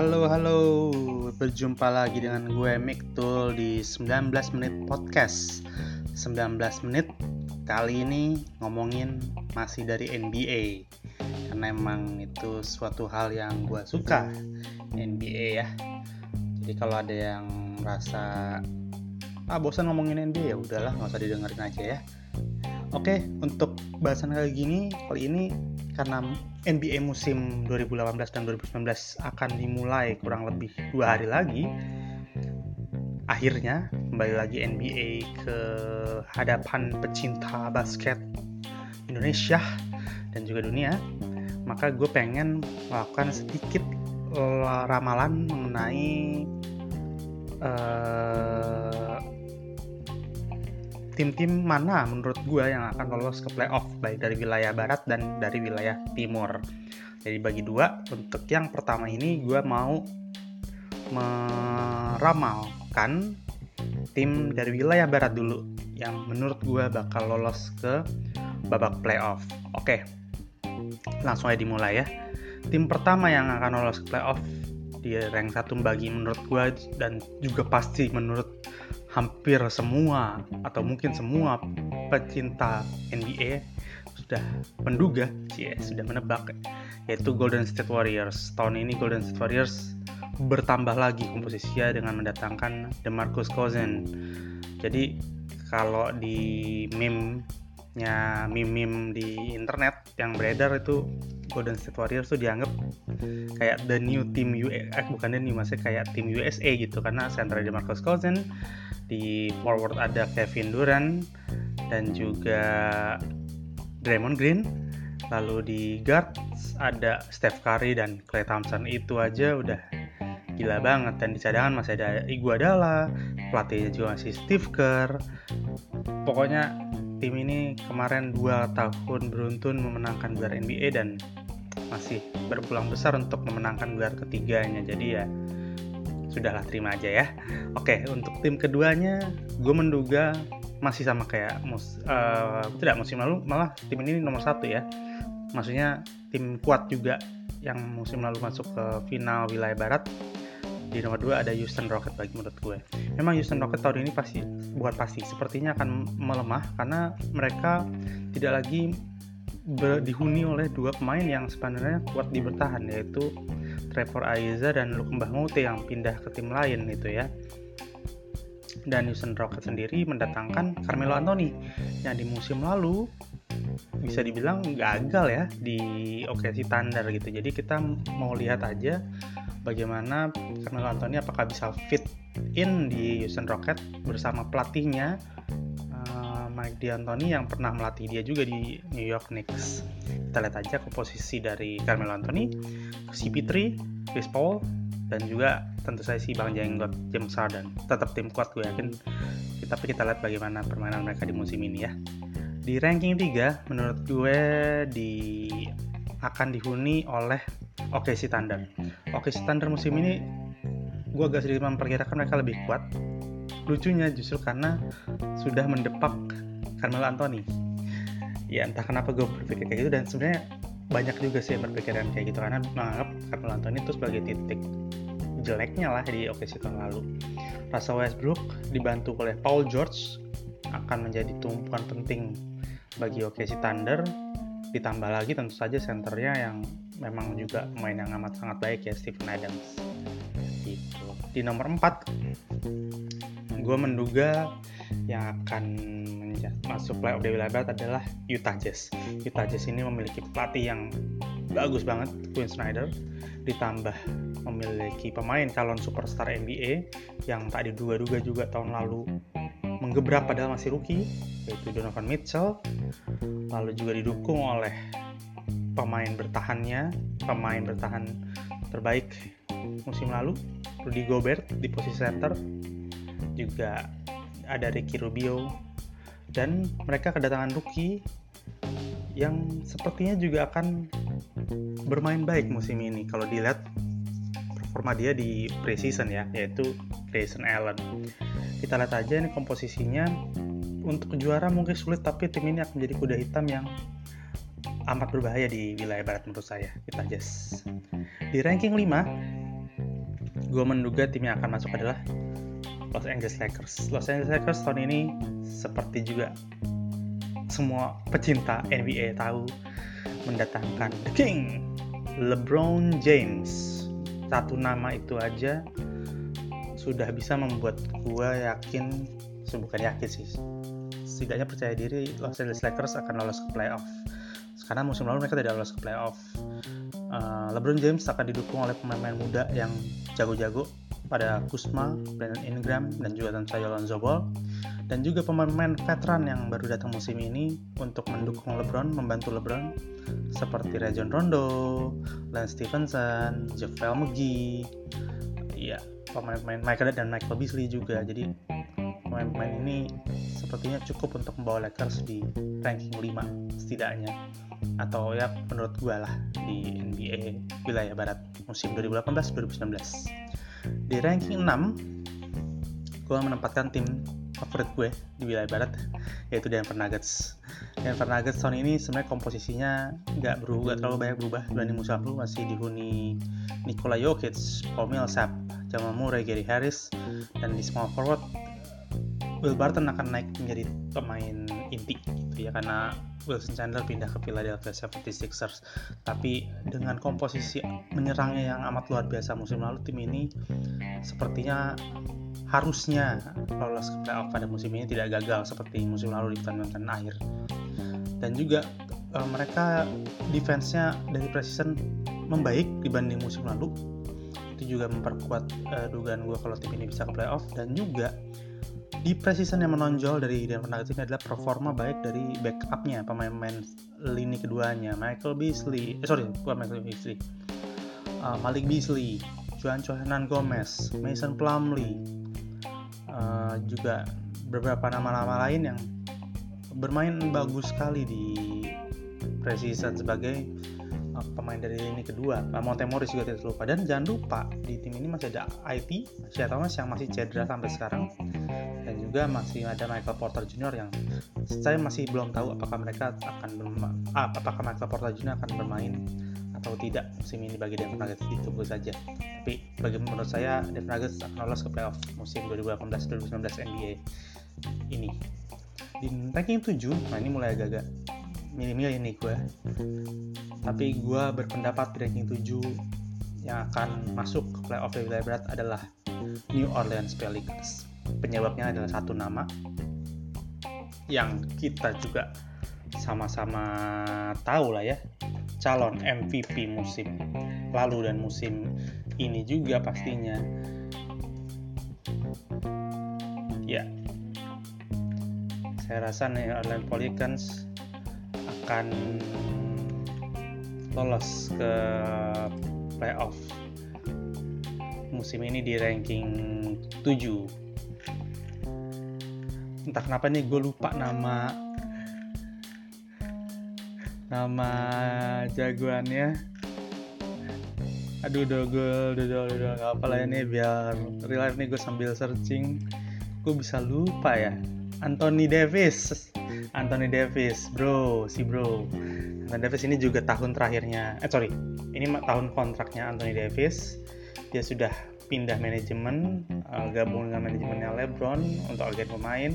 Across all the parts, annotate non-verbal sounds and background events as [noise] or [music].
Halo, halo. Berjumpa lagi dengan gue Miktul di 19 menit podcast. 19 menit kali ini ngomongin masih dari NBA. Karena emang itu suatu hal yang gue suka NBA ya. Jadi kalau ada yang merasa ah bosan ngomongin NBA ya udahlah nggak usah didengerin aja ya. Oke, untuk bahasan kali gini, kali ini karena NBA musim 2018 dan 2019 akan dimulai kurang lebih dua hari lagi akhirnya kembali lagi NBA ke hadapan pecinta basket Indonesia dan juga dunia. Maka gue pengen melakukan sedikit ramalan mengenai uh, tim-tim mana menurut gue yang akan lolos ke playoff baik dari wilayah barat dan dari wilayah timur. Jadi bagi dua, untuk yang pertama ini gue mau meramalkan tim dari wilayah barat dulu yang menurut gue bakal lolos ke babak playoff. Oke, langsung aja dimulai ya. Tim pertama yang akan lolos ke playoff di rank satu bagi menurut gue dan juga pasti menurut hampir semua atau mungkin semua pecinta NBA sudah menduga, ya sudah menebak yaitu Golden State Warriors. Tahun ini Golden State Warriors bertambah lagi komposisinya dengan mendatangkan DeMarcus Cousins. Jadi kalau di meme-nya meme-meme di internet yang beredar itu Golden State Warriors tuh dianggap kayak the new team US, eh, bukan the new maksudnya kayak tim USA gitu. Karena center DeMarcus Cousins di forward ada Kevin Durant dan juga Draymond Green. Lalu di guard ada Steph Curry dan Klay Thompson. Itu aja udah gila banget. Dan di cadangan masih ada Iguodala pelatihnya juga masih Steve Kerr. Pokoknya tim ini kemarin 2 tahun beruntun memenangkan gelar NBA dan masih berpulang besar untuk memenangkan gelar ketiganya. Jadi ya sudahlah terima aja ya. Oke untuk tim keduanya gue menduga masih sama kayak mus uh, tidak musim lalu malah tim ini nomor satu ya. Maksudnya tim kuat juga yang musim lalu masuk ke final wilayah barat. Di nomor dua ada Houston Rockets bagi menurut gue. Memang Houston Rockets tahun ini pasti buat pasti sepertinya akan melemah karena mereka tidak lagi dihuni oleh dua pemain yang sebenarnya kuat di bertahan yaitu Trevor Ariza dan Luke Mbah Moute yang pindah ke tim lain itu ya. Dan Houston Rockets sendiri mendatangkan Carmelo Anthony yang di musim lalu bisa dibilang gagal ya di OKC Thunder gitu. Jadi kita mau lihat aja bagaimana Carmelo Anthony apakah bisa fit in di Houston Rockets bersama pelatihnya uh, Mike D'Antoni yang pernah melatih dia juga di New York Knicks kita lihat aja komposisi dari Carmelo Anthony, CP3, Chris Paul, dan juga tentu saja si Bang Jenggot, James Harden. Tetap tim kuat gue yakin. Tapi kita lihat bagaimana permainan mereka di musim ini ya. Di ranking 3 menurut gue di akan dihuni oleh OKC Thunder. OKC Thunder musim ini gue agak sedikit memperkirakan mereka lebih kuat. Lucunya justru karena sudah mendepak Carmelo Anthony ya entah kenapa gue berpikir kayak gitu dan sebenarnya banyak juga sih yang berpikiran kayak gitu karena menganggap Carmelo Anthony itu sebagai titik jeleknya lah di OKC tahun lalu. Rasa Westbrook dibantu oleh Paul George akan menjadi tumpuan penting bagi OKC Thunder ditambah lagi tentu saja senternya yang memang juga pemain yang amat sangat baik ya Stephen Adams. Di nomor 4 gue menduga yang akan masuk playoff di wilayah barat adalah Utah Jazz. Utah Jazz ini memiliki pelatih yang bagus banget, Quinn Snyder, ditambah memiliki pemain calon superstar NBA yang tak diduga-duga juga tahun lalu menggebrak padahal masih rookie, yaitu Donovan Mitchell, lalu juga didukung oleh pemain bertahannya, pemain bertahan terbaik musim lalu, Rudy Gobert di posisi center, juga ada Ricky Rubio dan mereka kedatangan rookie yang sepertinya juga akan bermain baik musim ini kalau dilihat performa dia di preseason ya yaitu Grayson Allen. Kita lihat aja ini komposisinya. Untuk juara mungkin sulit tapi tim ini akan menjadi kuda hitam yang amat berbahaya di wilayah barat menurut saya. Kita just di ranking 5 gue menduga tim yang akan masuk adalah Los Angeles Lakers. Los Angeles Lakers tahun ini seperti juga semua pecinta NBA tahu mendatangkan The King, LeBron James. Satu nama itu aja sudah bisa membuat gue yakin, bukan yakin sih, setidaknya percaya diri Los Angeles Lakers akan lolos ke playoff. Karena musim lalu mereka tidak lolos ke playoff. Uh, LeBron James akan didukung oleh pemain-pemain muda yang jago-jago pada Kusma, Brandon Ingram, dan juga tentu saja Lonzo Ball. Dan juga pemain-pemain veteran yang baru datang musim ini untuk mendukung LeBron, membantu LeBron, seperti Rajon Rondo, Lance Stevenson, JaVale McGee, ya pemain-pemain Michael dan Michael Beasley juga. Jadi pemain-pemain ini sepertinya cukup untuk membawa Lakers di ranking 5 setidaknya atau ya menurut gue lah di NBA wilayah barat musim 2018-2019 di ranking 6 gue menempatkan tim favorit gue di wilayah barat yaitu Denver Nuggets. Denver Nuggets tahun ini sebenarnya komposisinya nggak berubah terlalu banyak berubah dibanding musim lalu. Masih dihuni Nikola Jokic, Paul Millsap, Jamal Murray, Gary Harris dan di small forward Will Barton akan naik menjadi pemain inti gitu ya karena Wilson Chandler pindah ke Philadelphia 76ers tapi dengan komposisi menyerangnya yang amat luar biasa musim lalu tim ini sepertinya harusnya lolos ke playoff pada musim ini tidak gagal seperti musim lalu di pertandingan akhir. Dan juga uh, mereka defense-nya dari preseason membaik dibanding musim lalu. Itu juga memperkuat uh, dugaan gue kalau tim ini bisa ke playoff. Dan juga di preseason yang menonjol dari Denver Nuggets ini adalah performa baik dari backupnya pemain-pemain lini keduanya. Michael Beasley eh, sorry bukan Michael Beasley. Uh, Malik Beasley Juan Hernan Gomez Mason Plumlee uh, juga beberapa nama-nama lain yang bermain bagus sekali di preseason sebagai uh, pemain dari lini kedua. Monte Morris juga tidak lupa dan jangan lupa di tim ini masih ada IT Thomas yang masih cedera sampai sekarang juga masih ada Michael Porter Jr. yang saya masih belum tahu apakah mereka akan ah, apakah Michael Porter Jr. akan bermain atau tidak musim ini bagi Denver Nuggets ditunggu saja. Tapi bagi menurut saya Denver Nuggets akan lolos ke playoff musim 2018-2019 NBA ini. Di ranking 7, nah ini mulai agak-agak milih-milih ini gue. Tapi gue berpendapat di ranking 7 yang akan masuk ke playoff wilayah berat adalah New Orleans Pelicans penyebabnya adalah satu nama yang kita juga sama-sama tahu lah ya calon MVP musim lalu dan musim ini juga pastinya. Ya. Saya rasa nih Orlando Pelicans akan lolos ke playoff musim ini di ranking 7 entah kenapa nih gue lupa nama. Nama jagoannya. Aduh dogol dodol dodol. Gak apa lah ini biar real nih gue sambil searching. Gue bisa lupa ya. Anthony Davis. Anthony Davis bro. Si bro. Anthony Davis ini juga tahun terakhirnya. Eh sorry. Ini tahun kontraknya Anthony Davis. Dia sudah pindah manajemen uh, gabung dengan manajemennya LeBron untuk agen pemain.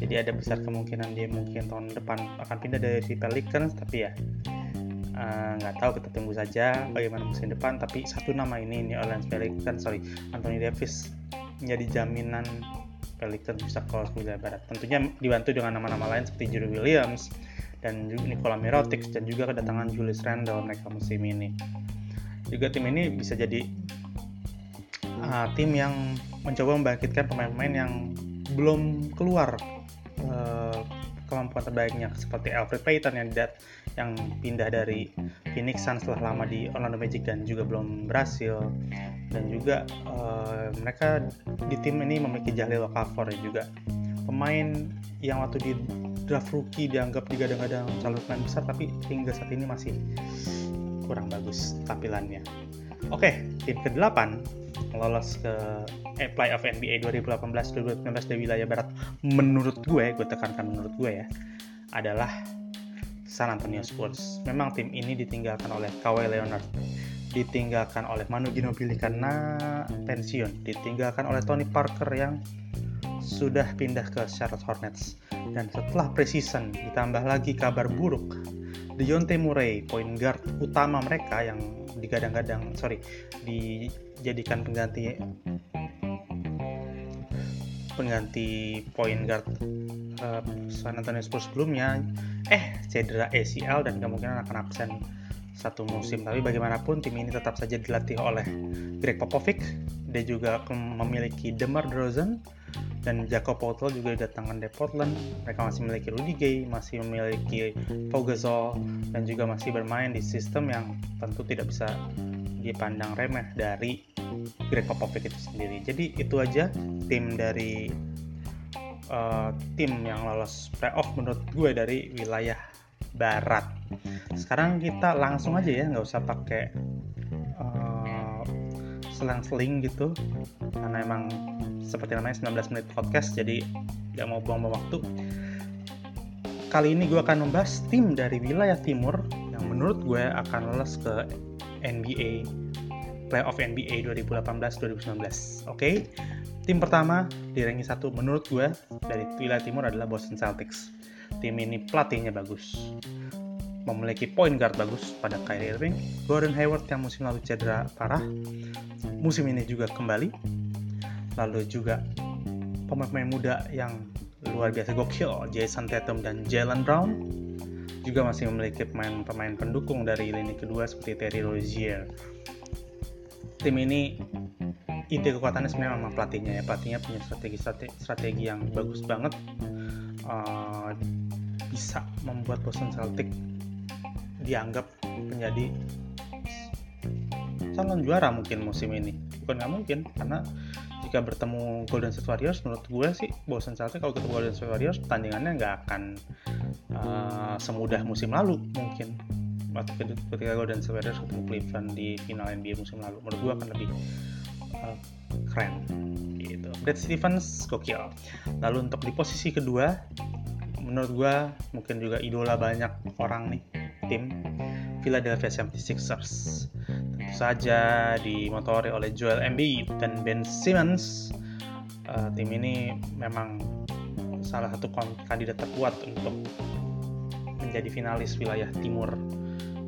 Jadi ada besar kemungkinan dia mungkin tahun depan akan pindah dari Pelicans tapi ya eh, nggak uh, tahu kita tunggu saja bagaimana musim depan. Tapi satu nama ini New Orleans Pelicans sorry Anthony Davis menjadi jaminan Pelicans bisa keluar ke barat. Tentunya dibantu dengan nama-nama lain seperti Jerry Williams dan juga Nikola Mirotic dan juga kedatangan Julius Randle mereka musim ini. Juga tim ini bisa jadi uh, tim yang mencoba membangkitkan pemain-pemain yang belum keluar uh, kemampuan terbaiknya seperti Alfred Payton yang dat yang pindah dari Phoenix Suns setelah lama di Orlando Magic dan juga belum berhasil dan juga uh, mereka di tim ini memiliki Jahlil Okafor yang juga pemain yang waktu di draft rookie dianggap digadang-gadang calon pemain besar tapi hingga saat ini masih kurang bagus tampilannya. Oke, tim ke-8 lolos ke eh, playoff NBA 2018-2019 di wilayah barat menurut gue, gue tekankan menurut gue ya, adalah San Antonio Spurs. Memang tim ini ditinggalkan oleh Kawhi Leonard. ditinggalkan oleh Manu Ginobili karena pensiun, ditinggalkan oleh Tony Parker yang sudah pindah ke Charlotte Hornets. Dan setelah preseason ditambah lagi kabar buruk, Dejounte Murray, point guard utama mereka yang digadang-gadang, sorry, dijadikan pengganti pengganti point guard uh, San Antonio Spurs sebelumnya. Eh cedera ACL dan kemungkinan akan absen satu musim. Tapi bagaimanapun tim ini tetap saja dilatih oleh Greg Popovich. Dia juga memiliki Demar Derozan dan Jacob Poeltl juga didatangkan dari Portland. Mereka masih memiliki Rudy Gay masih memiliki Pau Gasol dan juga masih bermain di sistem yang tentu tidak bisa dipandang remeh dari Greg Popovich itu sendiri. Jadi itu aja tim dari uh, tim yang lolos playoff menurut gue dari wilayah barat. Sekarang kita langsung aja ya, nggak usah pakai uh, selang-seling gitu, karena emang seperti namanya 19 menit podcast, jadi nggak mau buang-buang waktu. Kali ini gue akan membahas tim dari wilayah timur yang menurut gue akan lolos ke NBA playoff NBA 2018-2019. Oke, okay? tim pertama di ranking 1 menurut gue dari wilayah timur adalah Boston Celtics. Tim ini pelatihnya bagus, memiliki point guard bagus pada Kyrie Irving, Gordon Hayward yang musim lalu cedera parah, musim ini juga kembali, lalu juga pemain-pemain muda yang luar biasa gokil, Jason Tatum dan Jalen Brown, juga masih memiliki pemain-pemain pendukung dari lini kedua seperti Terry Rozier, tim ini ide kekuatannya sebenarnya memang pelatihnya ya. Pelatihnya punya strategi, strategi yang bagus banget. Uh, bisa membuat Boston Celtic dianggap menjadi calon juara mungkin musim ini. Bukan nggak mungkin karena jika bertemu Golden State Warriors menurut gue sih Boston Celtic kalau ketemu Golden State Warriors pertandingannya nggak akan uh, semudah musim lalu mungkin. Waktu ketika Golden State Warriors ketemu Cleveland di final NBA musim lalu menurut gue akan lebih uh, keren gitu. Brad Stevens gokil. Lalu untuk di posisi kedua menurut gue mungkin juga idola banyak orang nih tim Philadelphia 76ers tentu saja dimotori oleh Joel Embiid dan Ben Simmons uh, tim ini memang salah satu kandidat terkuat untuk menjadi finalis wilayah timur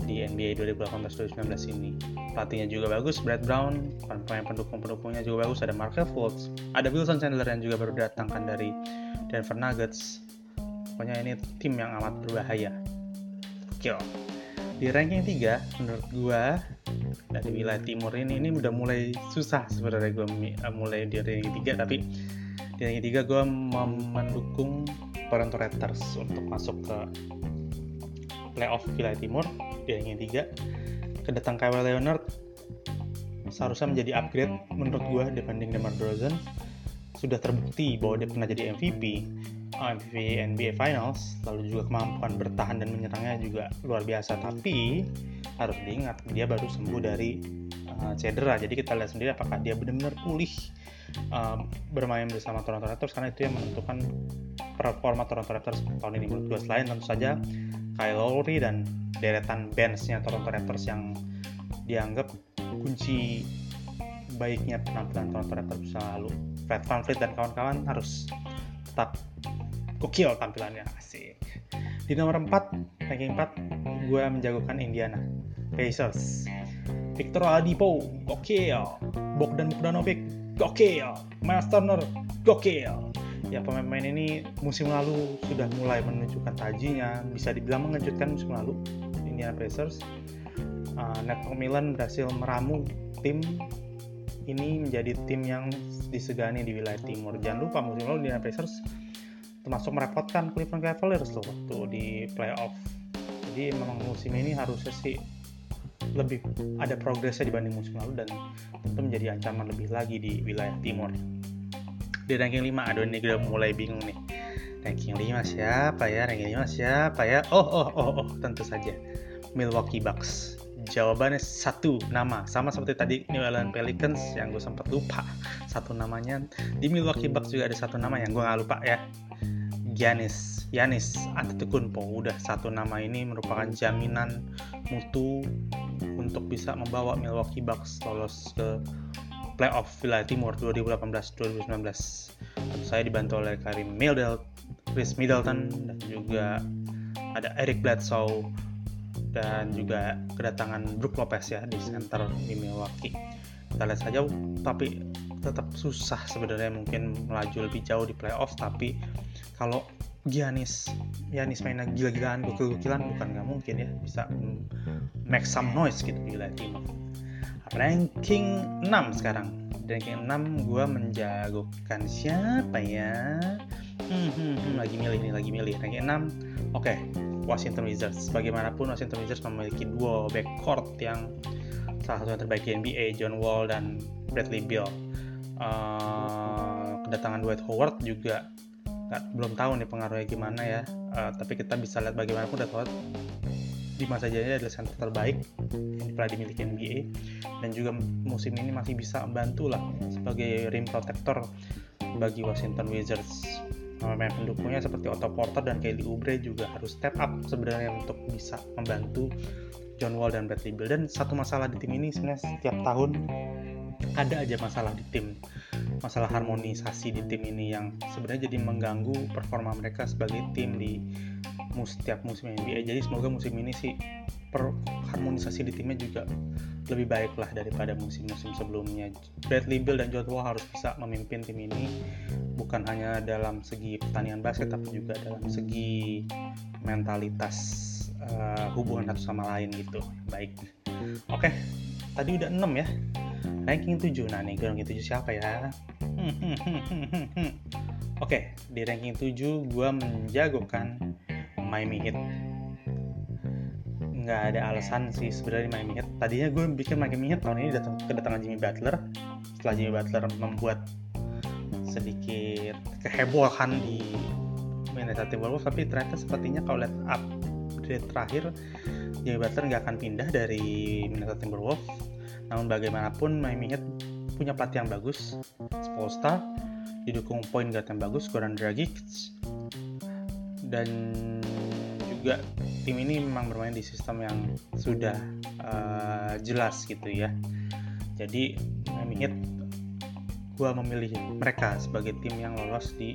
di NBA 2018-2019 ini. Pelatihnya juga bagus, Brad Brown, pemain pendukung-pendukungnya juga bagus, ada Markel Fultz, ada Wilson Chandler yang juga baru datangkan dari Denver Nuggets. Pokoknya ini tim yang amat berbahaya. Oke, di ranking 3 menurut gua dari wilayah timur ini ini udah mulai susah sebenarnya gua eh, mulai di ranking 3 tapi di ranking 3 gua mendukung Toronto Raptors untuk masuk ke playoff wilayah timur di ranking 3 kedatang Kawhi Leonard seharusnya menjadi upgrade menurut gue dibanding DeMar DeRozan. Sudah terbukti bahwa dia pernah jadi MVP MVP NBA Finals lalu juga kemampuan bertahan dan menyerangnya juga luar biasa. Tapi harus diingat dia baru sembuh dari uh, cedera. Jadi kita lihat sendiri apakah dia benar-benar pulih uh, bermain bersama Toronto Raptors karena itu yang menentukan performa Toronto Raptors tahun ini. Menurut gue selain tentu saja Kyle Lowry dan deretan benchnya Toronto Raptors yang dianggap kunci baiknya penampilan Toronto Raptors selalu Fred VanVleet dan kawan-kawan harus tetap gokil tampilannya asik. Di nomor 4 ranking 4 gue menjagokan Indiana Pacers. Victor Oladipo gokil. Bogdan Bogdanovic gokil. Miles Turner gokil. Ya pemain-pemain ini musim lalu sudah mulai menunjukkan tajinya bisa dibilang mengejutkan musim lalu Indiana Pacers. Uh, Nat McMillan berhasil meramu tim ini menjadi tim yang disegani di wilayah timur. Jangan lupa musim lalu Indiana Pacers termasuk merepotkan Cleveland Cavaliers loh waktu di playoff. Jadi memang musim ini harusnya sih lebih ada progresnya dibanding musim lalu dan tentu menjadi ancaman lebih lagi di wilayah timur. Di ranking 5 aduh ini udah mulai bingung nih. Ranking 5 siapa ya? Ranking 5 siapa ya? Oh oh oh oh tentu saja. Milwaukee Bucks. Jawabannya satu nama. Sama seperti tadi New Orleans Pelicans yang gue sempat lupa satu namanya. Di Milwaukee Bucks juga ada satu nama yang gue nggak lupa ya Giannis Giannis Antetokounmpo udah satu nama ini merupakan jaminan mutu untuk bisa membawa Milwaukee Bucks lolos ke playoff wilayah timur 2018-2019. Saya dibantu oleh Karim Middleton, Chris Middleton dan juga ada Eric Bledsoe dan juga kedatangan Brook Lopez ya di center di Milwaukee. Kita lihat saja, tapi tetap susah sebenarnya mungkin melaju lebih jauh di playoff. Tapi kalau Giannis, Giannis mainnya gila-gilaan, gokil-gokilan bukan nggak mungkin ya bisa make some noise gitu di timur. Ranking 6 sekarang. Ranking 6 gue menjagokan siapa ya? Hmm, hmm, hmm, lagi milih nih, lagi milih. Ranking 6, oke. Okay. Washington Wizards. Bagaimanapun Washington Wizards memiliki duo backcourt yang salah satu yang terbaik di NBA, John Wall dan Bradley Beal. Uh, kedatangan Dwight Howard juga nggak belum tahu nih pengaruhnya gimana ya. Uh, tapi kita bisa lihat bagaimanapun Dwight Howard di masa jaya adalah center terbaik yang pernah dimiliki NBA dan juga musim ini masih bisa membantu lah sebagai rim protector bagi Washington Wizards. Pemain pendukungnya seperti Otto Porter dan Kelly Oubre juga harus step up sebenarnya untuk bisa membantu John Wall dan Bradley Beal. Dan satu masalah di tim ini sebenarnya setiap tahun ada aja masalah di tim masalah harmonisasi di tim ini yang sebenarnya jadi mengganggu performa mereka sebagai tim di mus setiap musim NBA jadi semoga musim ini sih per harmonisasi di timnya juga lebih baik lah daripada musim-musim sebelumnya. Bradley Beal dan John harus bisa memimpin tim ini bukan hanya dalam segi pertandingan basket tapi juga dalam segi mentalitas uh, hubungan satu sama lain gitu. Baik. Oke, okay. tadi udah 6 ya. Ranking 7. Nah, nih ranking 7 siapa ya? [laughs] Oke, okay, di ranking 7 gue menjagokan Miami Heat nggak ada alasan sih sebenarnya Miami Heat. Tadinya gue bikin Miami Heat tahun ini datang kedatangan Jimmy Butler. Setelah Jimmy Butler membuat sedikit kehebohan di Minnesota Timberwolves, tapi ternyata sepertinya kalau lihat update terakhir Jimmy Butler nggak akan pindah dari Minnesota Timberwolves. Namun bagaimanapun Miami Heat punya pelatih yang bagus, Spolstra, didukung point guard yang bagus, Goran Dragic, dan juga tim ini memang bermain di sistem yang sudah uh, jelas gitu ya. Jadi Miami Heat gue memilih mereka sebagai tim yang lolos di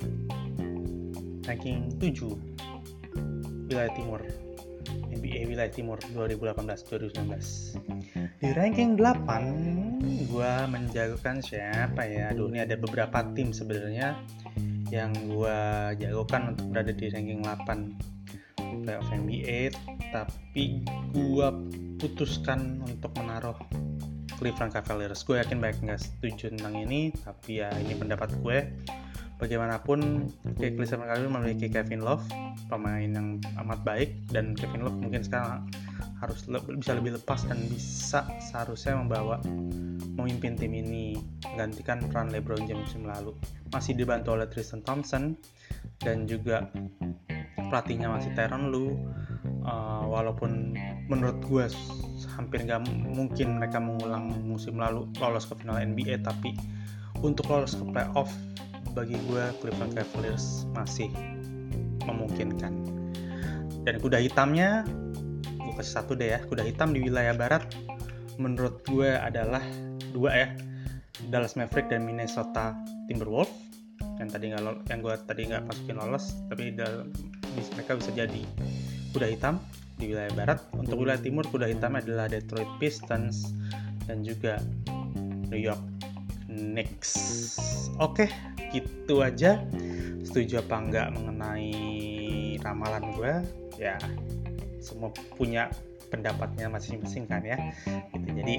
ranking 7 wilayah timur NBA wilayah timur 2018-2019 di ranking 8 gue menjagokan siapa ya? Aduh ini ada beberapa tim sebenarnya yang gue jagokan untuk berada di ranking 8 playoff NBA tapi gue putuskan untuk menaruh Cleveland Cavaliers. Gue yakin banyak nggak setuju tentang ini tapi ya ini pendapat gue bagaimanapun Cleveland Cavaliers memiliki Kevin Love pemain yang amat baik dan Kevin Love mungkin sekarang harus le bisa lebih lepas dan bisa seharusnya membawa memimpin tim ini menggantikan peran LeBron James musim lalu. Masih dibantu oleh Tristan Thompson dan juga pelatihnya masih Tyron Lu. Uh, walaupun menurut gue hampir nggak mungkin mereka mengulang musim lalu lolos ke final NBA tapi untuk lolos ke playoff bagi gue Cleveland Cavaliers masih memungkinkan dan kuda hitamnya gue kasih satu deh ya kuda hitam di wilayah barat menurut gue adalah dua ya Dallas Maverick dan Minnesota Timberwolves yang tadi nggak yang gue tadi nggak masukin lolos tapi mereka bisa jadi kuda hitam di wilayah barat. Untuk wilayah timur kuda hitam adalah Detroit Pistons dan juga New York Knicks. Oke, gitu aja. Setuju apa enggak mengenai ramalan gue? Ya, semua punya pendapatnya masing-masing kan ya. Gitu. Jadi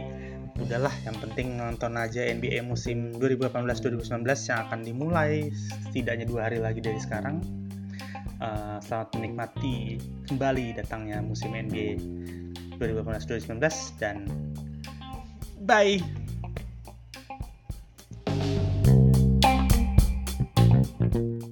udahlah yang penting nonton aja NBA musim 2018-2019 yang akan dimulai setidaknya dua hari lagi dari sekarang uh, selamat menikmati kembali datangnya musim NBA 2018-2019 dan bye